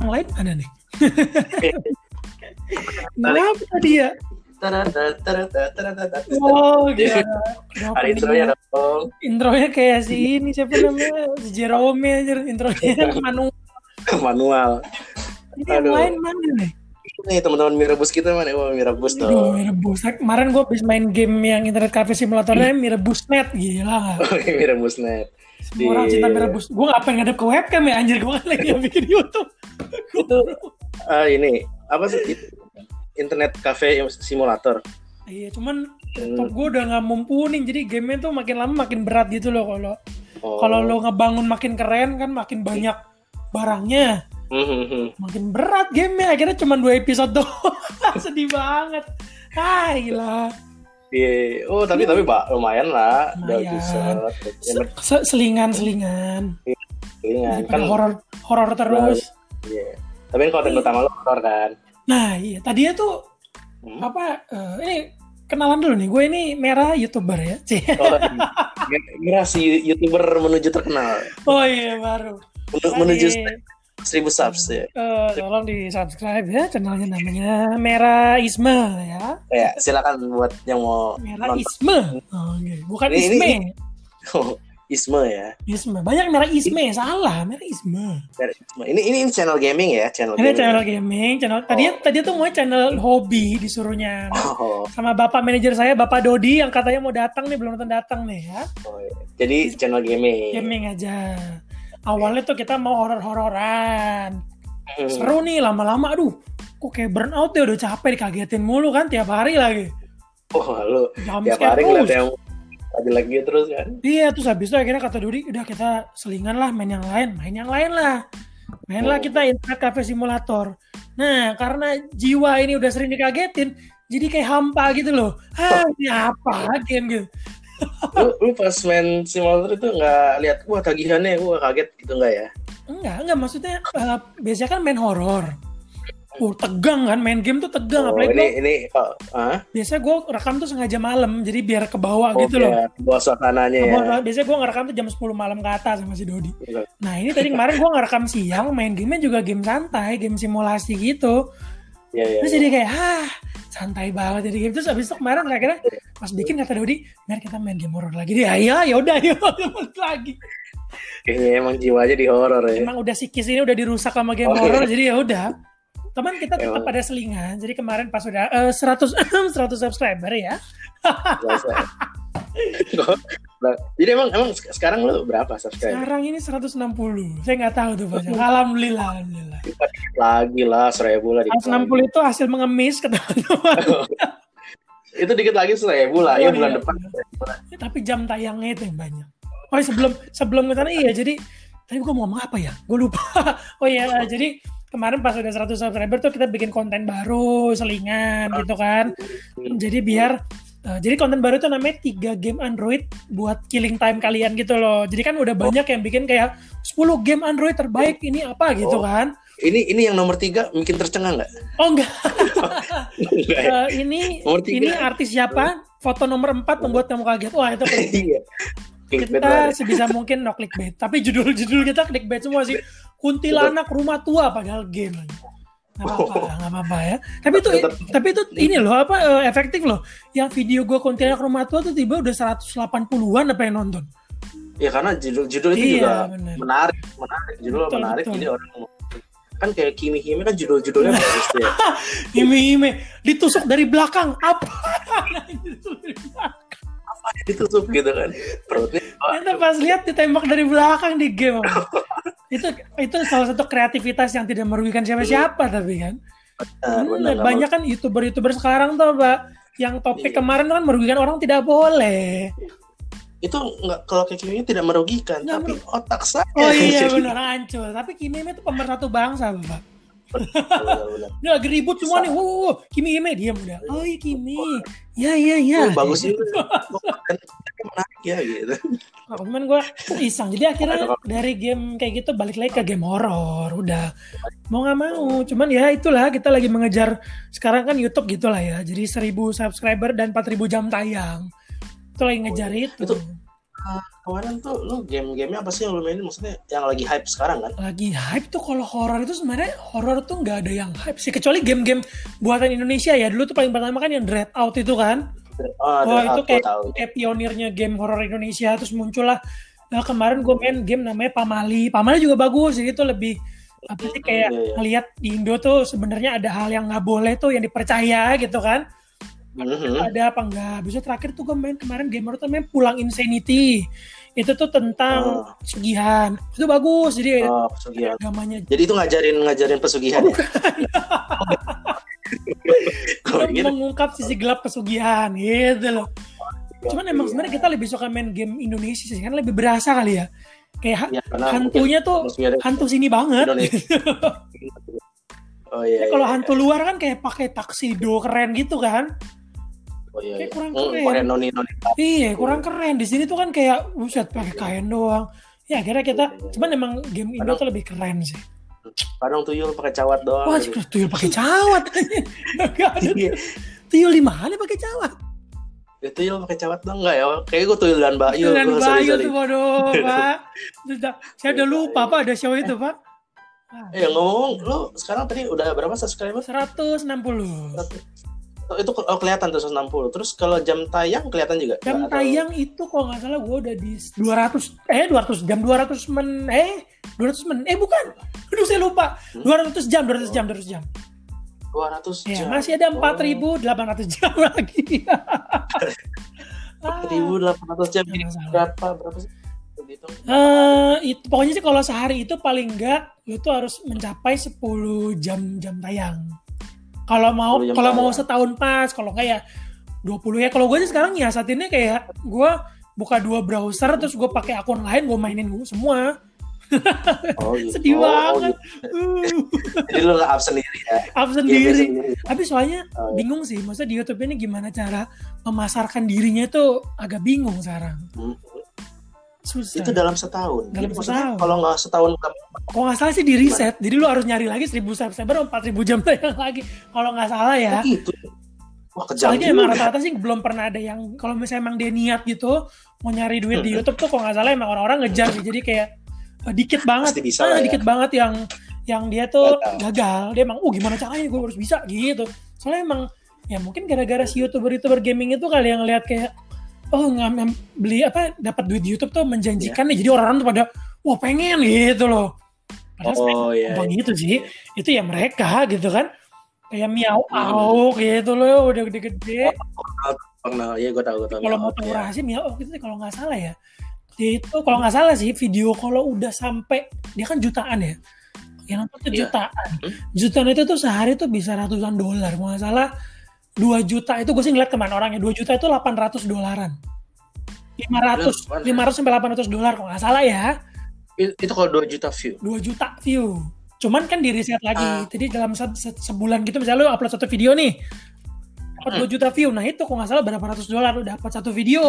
yang lain mana nih? Kenapa tadi ya? Oh. Kenapa Ada intronya dong. Intronya kayak si ini siapa namanya? Si Jerome aja intronya manual. Manual. Ini yang lain mana nih? Nih teman-teman Mirebus kita mana? Wah Mirebus Aduh, tuh. Mirebus. Kemarin gue habis main game yang internet cafe simulatornya Mirebus Net. Gila gak? Oke Mirebus net. Semua orang cinta Mirebus. Gue gak pengen ngadep ke webcam ya anjir. Gue kan lagi bikin Youtube. Itu ah ini apa sih? Internet cafe simulator. Iya, cuman laptop gue udah gak mumpuni. Jadi gamenya tuh makin lama makin berat gitu loh. Kalau Oh. kalau lo ngebangun makin keren kan makin banyak barangnya. Hmm. Makin berat gamenya. Akhirnya cuma dua episode doang. Sedih banget. Ah, gila. Iya. Oh tapi tapi pak lumayan lah. Udah Lumayan. bisa. Se- se- Selingan-selingan. Kan Daripada horor horor terus. Iya. Tapi kan konten utama lo horor kan. Nah, iya. Tadinya tuh Hmm. apa eh, ini kenalan dulu nih. Gue ini merah youtuber ya. Oh, si youtuber menuju terkenal, Oh iya baru. Menu- menuju seribu subs ya. Eh, tolong di subscribe ya channelnya namanya Merah Isma ya. Ya silakan buat yang mau Merah nonton. Isme. Oh. Bukan Ini- Isme. ini- Oh, Isme ya. Isme. Banyak Merah Isme. Salah. Merah Isme. Dari Isme. Ini ini channel gaming ya, channel Ini gaming. channel gaming. Channel tadi tadi tuh mau channel hobi disuruhnya. Oh, Sama bapak manajer saya, Bapak Dodi yang katanya mau datang nih belum nonton datang nih ya. oh, iya. Jadi channel gaming. Gaming aja. Awalnya tuh kita mau horor-hororan. Hmm. Seru nih lama-lama aduh. Kok kayak burnout ya udah capek dikagetin mulu kan tiap hari lagi. Oh, lu Jam tiap hari ngeliat terus. yang lagi-lagi terus kan. Iya terus habis itu akhirnya kata Dodi udah kita selingan lah main yang lain, main yang lain lah. Mainlah Oh. kita internet cafe simulator. Nah karena jiwa ini udah sering dikagetin, jadi kayak hampa gitu loh. Ah ini apa game gitu. Lu, lu pas main simulator itu nggak lihat wah tagihannya wah kaget gitu nggak ya? Enggak, enggak maksudnya eh, biasanya kan main horor. Oh, tegang kan main game tuh tegang Oh, apalagi ini gua- ini oh, ah? biasanya gue rekam tuh sengaja malam jadi biar ke bawah Oh, gitu loh. biar Bawa suasananya ya. Gua- Biasanya gue ngerekam tuh jam 10 malam ke atas sama si Dodi. Gitu. Nah ini tadi kemarin gue ngerekam siang main gamenya juga game santai, game simulasi gitu. Iya, iya. Terus jadi kayak, ah santai banget jadi game. Terus abis itu kemarin akhirnya pas bikin kata Dodi, biar kita main game horror lagi. Ayo, ya udah, ayo balik lagi. Kayaknya emang jiwanya di horor ya. Emang udah sikis ini udah dirusak sama game Oh, horror, iya. jadi ya udah. Teman kita tetap Emang. pada selingan. Jadi kemarin pas udah eh, 100 100 subscriber ya. Nah, Jadi emang emang sek- sekarang lu berapa subscriber? Sekarang ini 160. Saya nggak tahu tuh banyak. Alhamdulillah, alhamdulillah. Lagi lah seribu lah. dikit 160 itu hasil mengemis ke teman-teman. Itu dikit lagi seribu lah. Ya Oh, bulan iya. depan. Ya, tapi jam tayangnya itu yang banyak. Oh sebelum sebelum ke sana iya jadi tadi gue mau ngomong apa ya? Gue lupa. Oh iya jadi kemarin pas udah 100 subscriber tuh kita bikin konten baru selingan gitu kan. Jadi biar eh, jadi konten baru tuh namanya tiga game Android buat killing time kalian gitu loh. Jadi kan udah banyak yang bikin kayak 10 game Android terbaik ini apa gitu Oh. kan. Ini ini yang nomor tiga mungkin tercengang nggak? Oh enggak, Enggak? Eh, ini ini artis siapa? Foto nomor 4 membuat kamu kaget. Wah itu Iya. Kita sebisa mungkin no clickbait tapi judul-judul kita clickbait semua sih kuntilanak rumah tua padahal game nggak apa-apa nggak apa-apa ya tapi itu tapi itu ini loh apa eh, efektif loh yang video gua kuntilanak rumah tua tuh tiba udah 180-an apa yang nonton Ya karena judul-judul itu Iya, juga benar. menarik, menarik. Judul Betul, menarik betul. jadi orang kan kayak Kimi Hime kan judul-judulnya bagus tuh ya. ime ime ditusuk dari belakang apa Ditusuk dari belakang. Ditusuk gitu kan. Perutnya Ternyata pas lihat ditembak dari belakang di game itu itu salah satu kreativitas yang tidak merugikan siapa-siapa tapi kan benar, nggak banyak kan youtuber-youtuber sekarang tuh pak yang topik Iya. kemarin kan merugikan orang tidak boleh. itu nggak kalau kayak Hime tidak merugikan, Nggak tapi otak saya. Oh iya benar hancur. Tapi Kimi itu pemersatu bangsa bapak. Benar. Ini lagi ribut semua nih. Wow. Kimi Hime diam udah. Oh iya Kimi. Ya ya ya. Oh, bagus juga. Menarik ya gitu. Nah, cuman gue iseng. Jadi akhirnya dari game kayak gitu balik lagi ke game horor. Udah mau nggak mau. Cuman ya itulah kita lagi mengejar. Sekarang kan YouTube gitulah ya. Jadi 1000 subscriber dan 4000 jam tayang. Itu lagi ngejar itu. Itu uh, kemarin tuh lu game-gamenya apa sih yang lu mainin maksudnya yang lagi hype sekarang kan? Lagi hype tuh kalau horor itu sebenarnya horor tuh nggak ada yang hype sih kecuali game-game buatan Indonesia ya dulu tuh paling pertama kan yang Dread Out itu kan. Oh, Oh, Dread itu kayak, tahu. kayak pionirnya game horor Indonesia terus muncullah nah kemarin gue main game namanya Pamali Pamali juga bagus jadi itu lebih apa sih kayak Iya, iya. ngelihat di Indo tuh sebenarnya ada hal yang nggak boleh tuh yang dipercaya gitu kan Mhm. ada apa enggak bisa terakhir tuh gue main kemarin game horor tuh main Pulang Insanity itu tuh tentang Oh. pesugihan itu bagus jadi Oh, pesugihan. agamanya Jadi itu ngajarin ngajarin pesugihan ya? Kalau Dia gitu, mengungkap sisi gelap pesugihan gitu loh cuman emang iya. sebenarnya kita lebih suka main game Indonesia sih kan lebih berasa kali ya kayak ya, hantunya tuh hantu sini banget. Oh iya. Kayak kalau iya, hantu luar kan kayak pakai taksido keren gitu kan Oh iya. kayak iya. kurang Hmm, keren. Korean noni noni. iya kurang keren di sini tuh kan kayak buset pakai kain doang ya akhirnya kita cuman emang game Indo tuh lebih keren sih Kadang tuyul pakai cawat doang. wah gitu. tuyul pakai cawat ada Iya. tuyul di mana pakai cawat Ya, tuyul pakai cawat doang enggak ya? Kayak gue tuyul dan Bayu. gua sorry, Bayu sorry. tuh waduh pak saya udah lupa pak ada show itu pak Eh, ngomong, lu sekarang tadi udah berapa subscriber? 160 Oh, itu oh, kelihatan tuh 160. Terus kalau jam tayang kelihatan juga? jam Atau- tayang itu kalau nggak salah gue udah di 200 eh 200 jam 200 men eh 200 men eh bukan aduh saya lupa Hmm? 200 jam 200 jam 200 jam 200 ya jam. masih ada Oh. 4.800 jam lagi Ah, 4.800 jam Nggak masalah. berapa berapa sih? Eh, itu pokoknya sih kalau sehari itu paling enggak lu tuh harus mencapai 10 jam jam tayang kalau mau 10 jam kalau mau setahun pas kalau enggak ya 20 ya kalau gue sih sekarang nyiasatinnya kayak gue buka dua browser terus gue pakai akun lain gue mainin gue semua Oh, gitu. sedih Oh, banget gitu. uh, Jadi lu nge-up sendiri ya? up sendiri sendiri. tapi soalnya Oh, iya. bingung sih maksudnya di YouTube ini gimana cara memasarkan dirinya itu agak bingung sekarang Hmm. susah Itu dalam setahun. Dalam Jadi setahun. kalau nggak setahun kalau nggak salah sih di reset. Jadi lu harus nyari lagi 1000 subscriber 4000 jam tayang lagi. Kalau nggak salah ya. Gitu. Wah, kejam soalnya emang rata-rata sih belum pernah ada yang kalau misalnya emang dia niat gitu mau nyari duit di. YouTube tuh kalau nggak salah emang orang-orang ngejar sih. Jadi kayak eh, dikit banget. Pasti bisa Ah, lah ya. dikit banget yang yang dia tuh Gagal. gagal. Dia emang oh gimana caranya gue harus bisa? Gitu. Soalnya emang ya mungkin gara-gara si youtuber youtuber gaming itu kali yang lihat kayak oh nggak ngam- beli apa dapat duit di YouTube tuh menjanjikan nih. Jadi orang-orang tuh pada wah pengen gitu loh padahal Oh iya. gampang gitu sih. Itu ya mereka gitu kan. Kayak miau au gitu loh udah gede-gede. Pernah, ya gue tahu. Gue tahu. kalau mau tahu. Oke. rahasia miau au gitu sih, kalau nggak salah ya. Dia itu kalau nggak salah sih video kalau udah sampai dia kan jutaan ya. Yang nonton tuh Iya. jutaan. Hmm. jutaan itu tuh sehari tuh bisa ratusan dolar. Kalau nggak salah 2 juta itu gue sih ngeliat ke mana orangnya 2 juta itu 800 dolaran. 500 Bener, 500 sampai 800 dolar kalau nggak salah ya Itu, kalau 2 juta view. 2 juta view. Cuman kan di reset lagi. Ah. Jadi dalam se- se- sebulan gitu misalnya lu upload satu video nih. Dapat 2 juta view. Nah, itu kalau nggak salah berapa ratus dolar lu dapat satu video.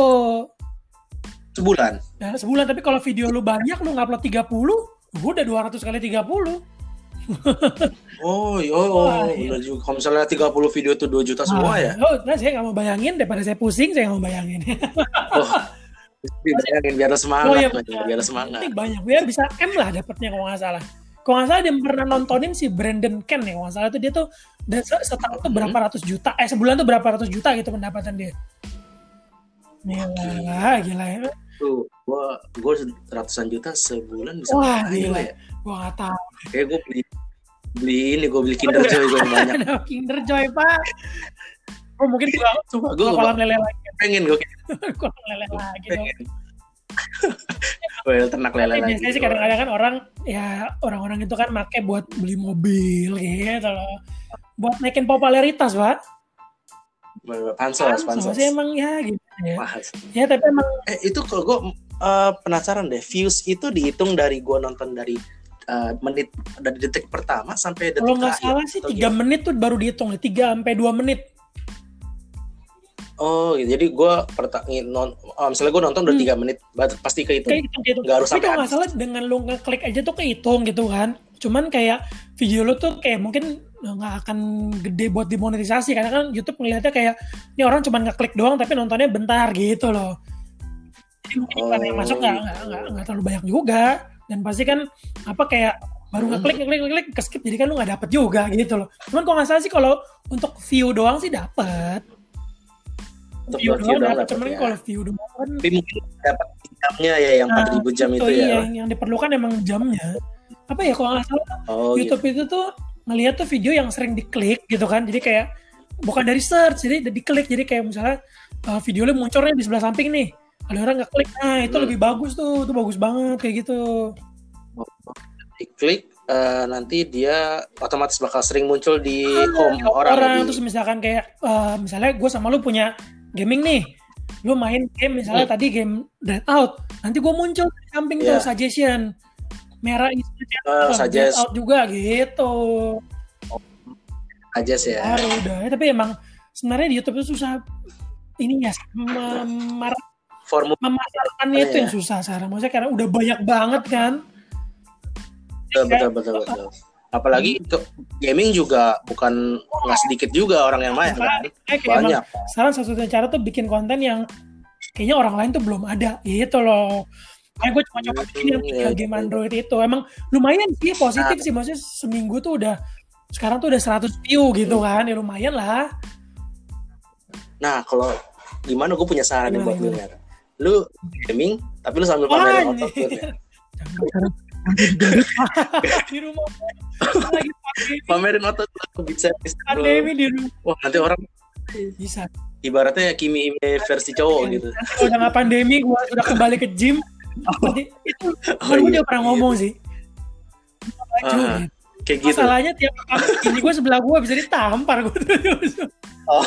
Sebulan. Nah, sebulan tapi kalau video lu banyak lu ngupload 30, gua udah 200 kali 30. Oh, iya, oh, iya. juga. Kalau misalnya 30 video itu 2 juta semua Nah, ya. Oh, nah saya nggak mau bayangin daripada saya pusing, saya nggak mau bayangin. Oh, bayangin biar semangat, oh iya, biar semangat. Ini banyak biar bisa M lah dapatnya kalau nggak salah. Kalau nggak salah dia pernah nontonin si Brandon Ken ya, kalau nggak salah tuh dia tuh dan se- setahun tuh berapa ratus juta, eh sebulan tuh berapa ratus juta gitu pendapatan dia. Gila, gila ya. Tuh, gua gua ratusan juta sebulan bisa Wah, gila. gua ya. Gua nggak tahu. Kayak gua beli beli ini, gua beli Kinder Joy gua banyak. Kinder Joy pak. Oh mungkin gua Sumpah, gua gua kolam lele lagi, pengen gua kolam lele lagi. dong. pengen. Well, ternak lele lagi. biasanya sih kadang-kadang kan orang ya orang-orang itu kan make buat beli mobil gitu loh. Buat naikin popularitas, Pak. Pansos, Pansos pansos. sih emang ya gitu ya. Ya tapi emang Eh itu kalau gue eh, penasaran deh, views itu dihitung dari gue nonton dari eh, menit dari detik pertama sampai detik kalau nggak terakhir. salah sih tiga menit tuh baru dihitung ya, tiga sampai dua menit. Oh, gitu. jadi gue non, oh, misalnya gue nonton udah Hmm. tiga menit, bat- pasti kehitung. Kayak hitung gitu. Nggak harus Tapi kalau nggak salah dengan lu ngeklik aja tuh kehitung gitu kan. Cuman kayak video lu tuh kayak mungkin nggak akan gede buat dimonetisasi karena kan YouTube ngeliatnya kayak ini orang cuma ngeklik doang tapi nontonnya bentar gitu loh. jadi mungkin iklan yang masuk nggak nggak nggak nggak terlalu banyak juga dan pasti kan apa kayak baru ngeklik ngeklik ngeklik ke skip jadi kan lu nggak dapet juga gitu loh cuman kalau nggak salah sih kalau untuk view doang sih dapet Untuk view doang dapet cuman ya. kalau view doang kan Tapi mungkin dapat jamnya ya yang Nah, 4000 jam itu iya, ya. yang, yang diperlukan emang jamnya apa ya kalau nggak salah Oh gitu. YouTube itu tuh ngelihat tuh video yang sering diklik gitu kan jadi kayak bukan dari search jadi diklik jadi kayak misalnya uh, video lu munculnya di sebelah samping nih ada orang nggak klik nah itu Hmm. lebih bagus tuh itu bagus banget kayak gitu Diklik eh, nanti dia otomatis bakal sering muncul di Ah, home orang. orang terus misalkan kayak uh, misalnya gue sama lu punya gaming nih lu main game misalnya Hmm. tadi game Dead Out nanti gue muncul di samping tuh Iya. suggestion merah itu Eh, Dead suggest Out juga gitu aja sih ya. baru udah Ya, tapi emang sebenarnya di YouTube itu susah ini ya memar- Formula memasarkannya itu Iya. yang susah sekarang maksudnya karena udah banyak banget kan betul betul betul betul. Apalagi ke gaming juga bukan nggak sedikit juga orang yang main kan. Kayak kayak emang Banyak. sekarang satu-satunya cara tuh bikin konten yang kayaknya orang lain tuh belum ada. Gitu loh. Kayak gue cuma coba bikin yang tiga Iya, game iya. Android itu. Emang lumayan sih positif Nah. sih. Maksudnya seminggu tuh udah sekarang tuh udah 100 view gitu kan. Ya lumayan lah. Nah, kalau gimana? Gue punya saran Gimana, buat lu. Lu gaming tapi lu sambil pamerin otot di rumah. Lagi Pamerin otot lu bisa pandemi di rumah. Wah, nanti orang bisa. ibaratnya Kimi Ime versi cowok gitu. kalau udah nggak pandemi gue udah kembali ke gym. Nanti itu Oh, iya. udah pernah ngomong sih. Baju Ah, gitu. Kayak gitu. masalahnya tiap ini gue sebelah gue bisa ditampar gue Oh,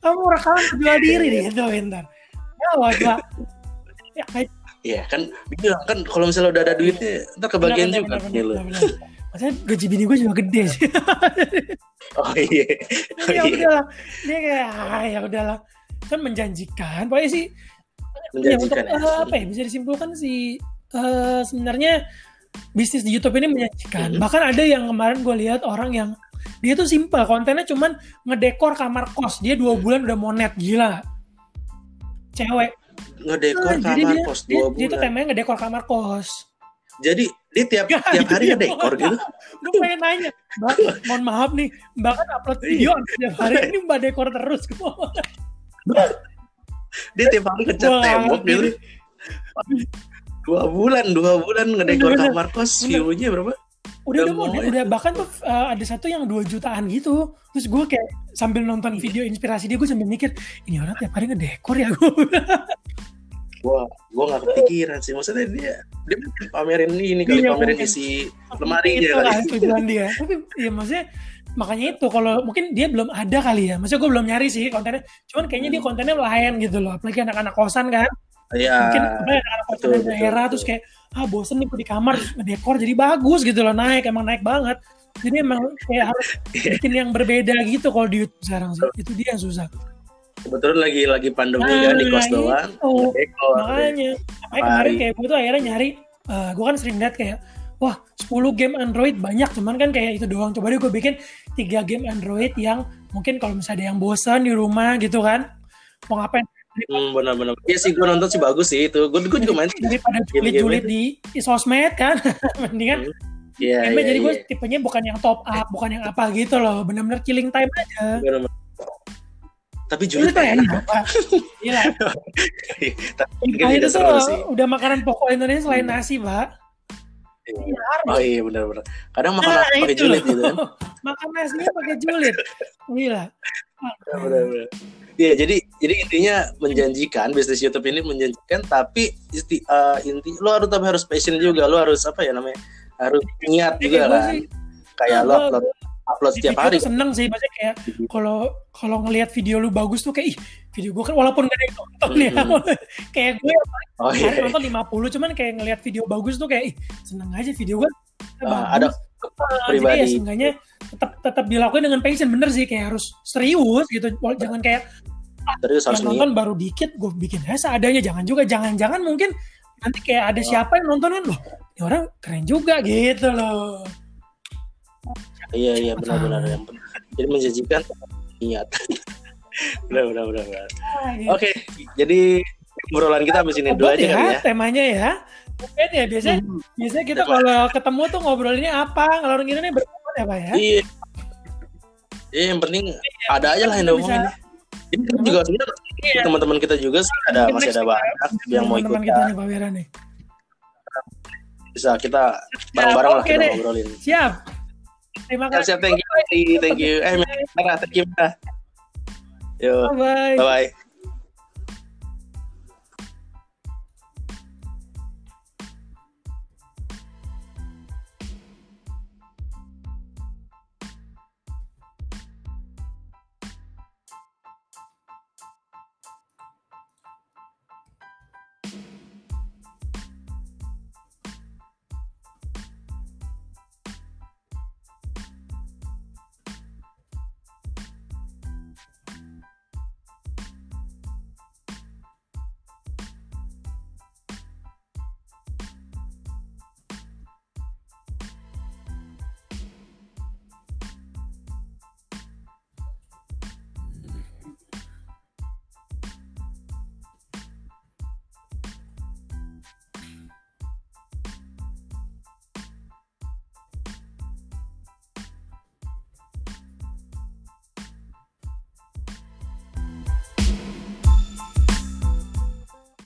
kamu rekaman bela diri deh itu bentar. Ya wajah ya iya kan bilang kan kalau misalnya udah ada duitnya ntar kebagian bener, juga bener, bener, bener, bener. Maksudnya gaji bini gue juga gede sih. Oh iya. Oh, ya iya. udahlah. Dia kayak ah, ya udahlah. Kan menjanjikan. Pokoknya sih ya untuk Menjanjikan ya. eh, apa ya bisa disimpulkan sih eh, sebenarnya bisnis di YouTube ini menjanjikan. Mhm. Bahkan ada yang kemarin gue lihat orang yang dia tuh simple kontennya cuman ngedekor kamar kos. Dia dua bulan udah monet gila. Cewek. Ngedekor Ah, jadi kamar dia, kos dia, dua dia tuh bulan. temanya ngedekor kamar kos. Jadi dia tiap tiap hari ngedekor gitu. Gue pengen nanya, Mbak, mohon maaf nih, Mbak kan upload Iya. video setiap hari ini Mbak dekor terus. Dia tiap hari ngecat tembok gitu. Dua bulan, dua bulan ngedekor Bener-bener. kamar kos Bener. view-nya berapa? Udah udah Udah udah, udah bahkan tuh uh, ada satu yang 2 jutaan gitu. Terus gue kayak sambil nonton video inspirasi dia gue sambil mikir, ini orang tiap hari ngedekor ya gue. Gua gua nggak kepikiran sih. Maksudnya dia dia pamerin ini kali Iya, pamerin mungkin. isi lemari ya kali. tujuan dia. Tapi ya maksudnya makanya itu kalau mungkin dia belum ada kali ya. Maksudnya gue belum nyari sih kontennya. Cuman kayaknya dia kontennya lain gitu loh. Apalagi anak-anak kosan kan. Iya. mungkin apa ya anak kosan betul, daerah betul. terus kayak ah bosen nih di kamar ngedekor jadi bagus gitu loh naik emang naik banget jadi emang kayak harus Iya. bikin yang berbeda gitu kalau di YouTube sekarang sih itu dia yang susah Kebetulan lagi lagi pandemi Nah, kan di kos itu. doang. Ngedekor. makanya makanya kemarin kayak gue tuh akhirnya nyari eh gue kan sering lihat kayak wah 10 game Android banyak cuman kan kayak itu doang coba deh gue bikin tiga game Android yang mungkin kalau misalnya ada yang bosan di rumah gitu kan mau ngapain Hmm, benar-benar. Iya sih gue nonton sih bagus sih itu. Gue gue juga main. daripada julid-julid di, di sosmed kan mendingan Iya, Emang iya, jadi gue iya. tipenya bukan yang top up, bukan yang apa gitu loh. Bener-bener killing time aja. Tapi Itu julid tuh enak. Pak. Gila. Tapi Nah, itu tuh udah makanan pokok Indonesia selain nasi, Pak. Iya, harus. Oh iya benar-benar. Kadang makan Nah, pakai itu julid gitu kan. Makan nasinya pakai julid. Gila. Ya, benar-benar. Iya, jadi jadi intinya menjanjikan bisnis YouTube ini menjanjikan tapi isti, eh, inti lo harus tapi harus passion juga, lo harus apa ya namanya? Harus niat juga kan. Kayak lo gua- upload upload setiap hari. tuh seneng sih. Maksudnya kayak kalau kalau ngelihat video lu bagus tuh kayak ih video gue kan walaupun gak ada yang nonton ya. kayak gue Oh hari iya. nonton 50 cuman kayak ngelihat video bagus tuh kayak ih seneng aja video gue Ah, ada jadi pribadi. ya seenggaknya tetap tetap dilakuin dengan passion bener sih kayak harus serius gitu jangan kayak Terus harus yang niat. nonton baru dikit gue bikin ya seadanya jangan juga jangan-jangan mungkin nanti kayak ada siapa yang nonton kan loh ini orang keren juga gitu loh Iya iya benar-benar yang penting. Jadi menjanjikan niat. benar benar benar. benar. Ah, gitu. Oke, jadi obrolan kita habis ini dulu Obat aja ya, kali ya. temanya ya. Mungkin ya biasanya Hmm. biasanya kita kalau ketemu tuh ngobrolinnya apa? Kalau orang nih berobat ya, Pak ya. Iya. Iya, yang penting ada aja lah yang Bisa. diomongin. Ini kita juga sebenarnya Iya. teman-teman kita juga ada Mungkin masih next ada banyak yang mau ikut. kita nih Pak nih. Bisa kita bareng-bareng lah kita deh. ngobrolin. Siap. Terima kasih. siap, thank you, thank you. Eh, thank you. Yo, Bye. bye-bye.